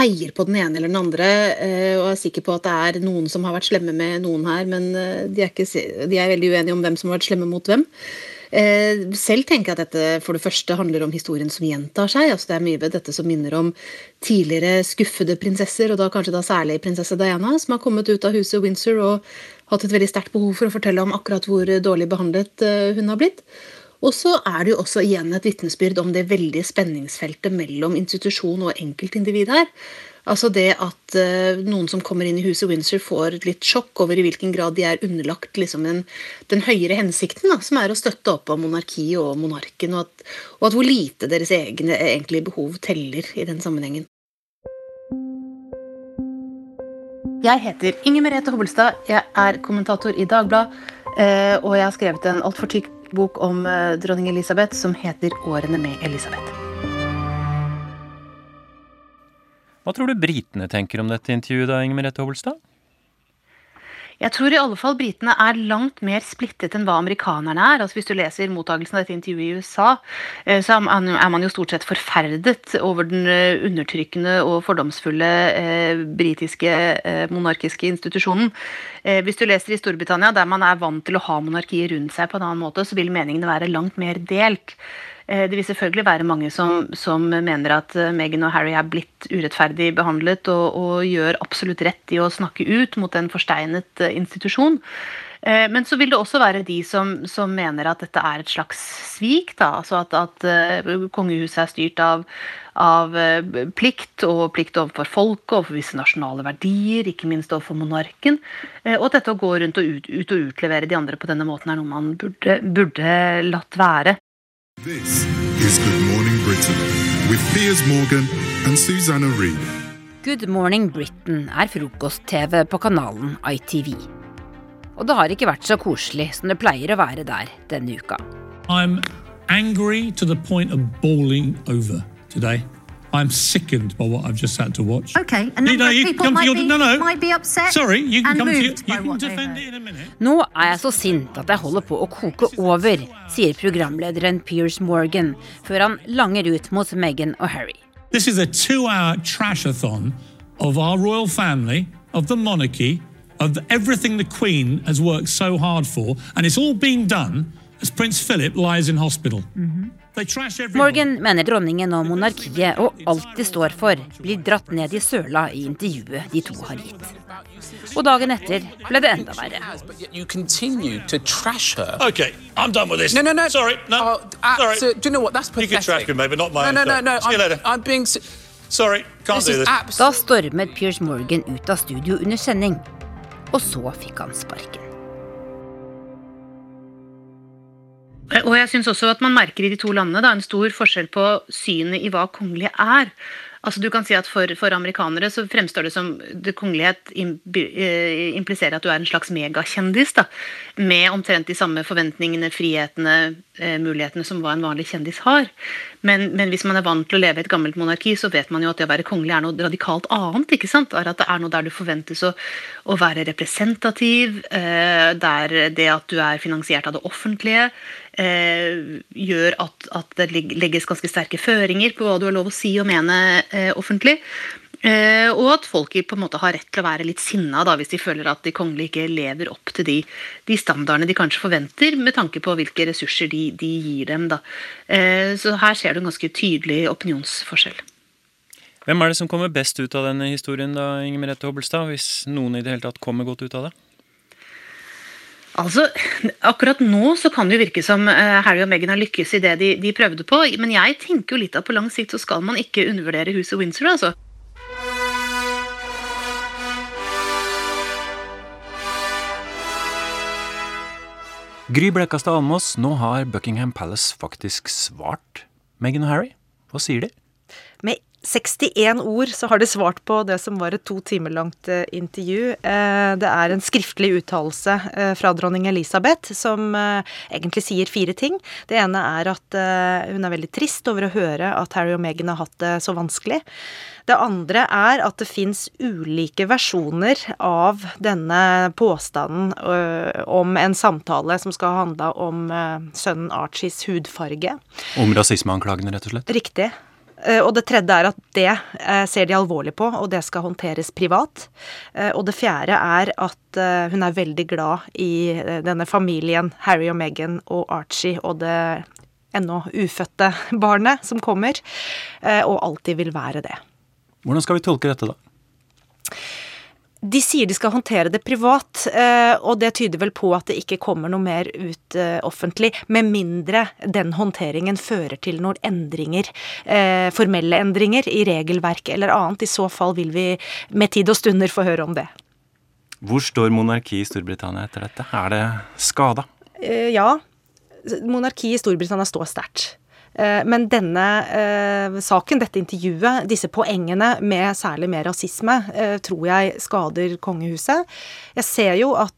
heier på den ene eller den andre eh, og er sikker på at det er noen som har vært slemme med noen her, men eh, de er, ikke, de er veldig uenige om hvem som har vært slemme mot hvem. Selv tenker jeg at dette for det første handler om historien som gjentar seg. altså Det er mye ved dette som minner om tidligere skuffede prinsesser, og da kanskje da særlig prinsesse Diana, som har kommet ut av huset Windsor og hatt et veldig sterkt behov for å fortelle om akkurat hvor dårlig behandlet eh, hun har blitt. Og så er det jo også igjen et vitnesbyrd om det veldige spenningsfeltet mellom institusjon og enkeltindivid her. Altså det at eh, noen som kommer inn i huset Windsor får litt sjokk over i hvilken grad de er underlagt liksom en, den høyere hensikten, da, som er å støtte opp om monarkiet og monarken, og at, og at hvor lite deres egne egentlige behov teller i den sammenhengen. Jeg heter Inger Merete Hobbelstad, jeg er kommentator i Dagbladet, eh, og jeg har skrevet en altfor tykk bok om eh, dronning Elisabeth som heter 'Årene med Elisabeth'. Hva tror du britene tenker om dette intervjuet, da, Inger Merete Hobbelstad? Jeg tror i alle fall britene er langt mer splittet enn hva amerikanerne er. Altså Hvis du leser mottakelsen av dette intervjuet i USA, eh, så er man jo stort sett forferdet over den eh, undertrykkende og fordomsfulle eh, britiske eh, monarkiske institusjonen. Eh, hvis du leser i Storbritannia, der man er vant til å ha monarkiet rundt seg på en annen måte, så vil meningene være langt mer delt. Eh, det vil selvfølgelig være mange som, som mener at eh, Meghan og Harry er blitt urettferdig behandlet, og, og, gjør absolutt rett i å snakke ut mot en forsteinet eh, institusjon. Men så vil det også være de som, som mener at dette er et slags svik. Da. Altså at, at kongehuset er styrt av, av, plikt, og plikt overfor folket, overfor visse nasjonale verdier, ikke minst overfor monarken. Og at dette å gå rundt og ut, ut og utlevere de andre på denne måten er noe man burde, burde latt være. This is Good Morning Britain with Piers Morgan and Susanna Reid. Good Morning Britain er frokost-TV på kanalen ITV. Og det har ikke vært så koselig som det pleier å være der denne uka. I'm angry to the point of bawling over today. I'm sickened by what I've just had to watch. Okay, a number you know, you of people might, be, no, no. might be upset Sorry, you can and come moved to, you can defend it in a minute. Nå er jeg så sint at jeg holder på å koke over, sier programlederen Piers Morgan før han langer ut mot Meghan og Harry. This is a two-hour trashathon of our royal family, of the monarchy, of everything the Queen has worked so hard for, and it's all being done as Prince Philip lies in hospital. Mm -hmm. Morgan mener dronningen og monarkiet og alt de står for, blir dratt ned i søla i intervjuet de to har gitt. Og dagen etter ble det enda verre. Okay, I'm done with this. No, no, no. Sorry, no. Uh, Sorry. So, do you know what? That's pathetic. You can trash me, maybe not my no, no, no, no. See you later. I'm, I'm being... Sorry, can't do this. Da stormet Piers Morgan ut av studio under sending. Og så fikk han sparken. Og jeg syns også at man merker i de to landene da, en stor forskjell på synet i hva kongelige er. Altså du kan si at for, for, amerikanere så fremstår det som det kongelighet eh, impliserer at du er en slags megakjendis. da, Med omtrent de samme forventningene, frihetene, eh, mulighetene som hva en vanlig kjendis har. Men, men, hvis man er vant til å leve i et gammelt monarki, så vet man jo at det å være kongelig er noe radikalt annet. ikke sant? At det er noe der du forventes å, å være representativ, eh, der det at du er finansiert av det offentlige Eh, gjør at, at, det legges ganske sterke føringer på hva du har lov å si og mene eh, offentlig. Eh, og at folk på en måte har rett til å være litt sinna da, hvis de føler at de kongelige ikke lever opp til de, de, standardene de kanskje forventer, med tanke på hvilke ressurser de, de gir dem. Da. så her ser du en ganske tydelig opinionsforskjell. Hvem er det som kommer best ut av denne historien, da, Inger Merete Hobbelstad, hvis noen i det hele tatt kommer godt ut av det? Altså, Akkurat nå så kan det jo virke som eh, Harry og Meghan har lykkes i det de, de, prøvde på, men jeg tenker jo litt at på lang sikt så skal man ikke undervurdere huset Windsor, altså. Gry Blekastad Almås, nå har Buckingham Palace faktisk svart Meghan og Harry. Hva sier de? Med 61 ord så har de svart på det som var et to timer langt eh, intervju. Eh, det er en skriftlig uttalelse eh, fra dronning Elisabeth som egentlig sier fire ting. Det ene er at hun er veldig trist over å høre at Harry og Meghan har hatt det så vanskelig. Det andre er at det fins ulike versjoner av denne påstanden om en samtale som skal handle om sønnen Archies hudfarge. Om rasismeanklagene, rett og slett? Riktig. Eh, og det tredje er at det eh, ser de alvorlig på, og det skal håndteres privat. Eh, og det fjerde er at hun er veldig glad i denne familien, Harry og Meghan og Archie og det ennå ufødte barnet som kommer, og alltid vil være det. Hvordan skal vi tolke dette, da? De sier de skal håndtere det privat, eh, og det tyder vel på at det ikke kommer noe mer ut eh, offentlig, med mindre den håndteringen fører til noen endringer, eh, formelle endringer i regelverk eller annet. I så fall vil vi med tid og stunder få høre om det. Hvor står monarkiet i Storbritannia etter dette? Er det skada? Ja. Monarkiet i Storbritannia står sterkt. Eh, men denne eh, saken, dette intervjuet, disse poengene med særlig mer rasisme, eh, tror jeg skader kongehuset. Jeg ser jo at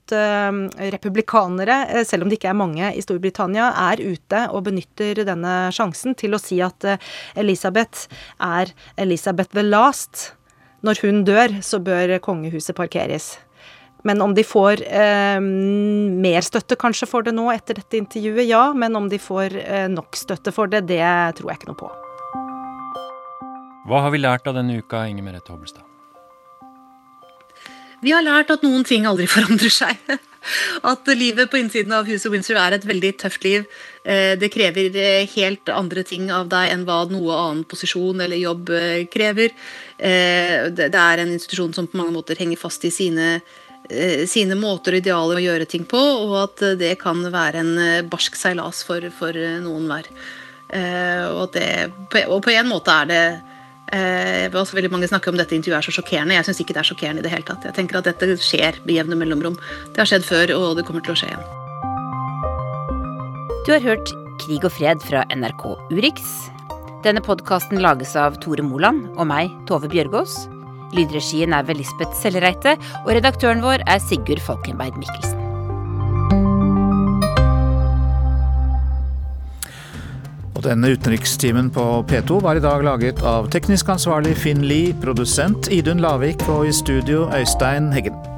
republikanere, selv om det ikke er mange i Storbritannia, er ute og benytter denne sjansen til å si at Elisabeth er Elisabeth the Last. Når hun dør, så bør kongehuset parkeres. Men om de får eh, mer støtte kanskje for det nå etter dette intervjuet, ja. Men om de får eh, nok støtte for det, det tror jeg ikke noe på. Hva har vi lært av denne uka, Inger Merete Hobbelstad? Vi har lært at noen ting aldri forandrer seg. At livet på innsiden av huset Windsor er et veldig tøft liv. Eh, det krever eh, helt andre ting av deg enn hva noe annen posisjon eller jobb eh, krever. Det er en institusjon som på mange måter henger fast i sine, sine måter og idealer å gjøre ting på, og at det kan være en barsk seilas for, for noen hver. Og, det, og på en måte er det Eh, også veldig mange snakker om dette intervjuet er så sjokkerende. Jeg syns ikke det er sjokkerende i det hele tatt. Jeg tenker at dette skjer med jevne mellomrom. Det har skjedd før, og det kommer til å skje igjen. Du har hørt Krig og fred fra NRK Urix. Denne podkasten lages av Tore Moland og meg, Tove Bjørgaas. Lydregien er ved Lisbeth Sellereite, og redaktøren vår er Sigurd Falkenberg Mikkelsen. Og denne utenrikstimen på P2 var i dag laget av teknisk ansvarlig Finn Lie, produsent Idun Lavik og i studio Øystein Heggen.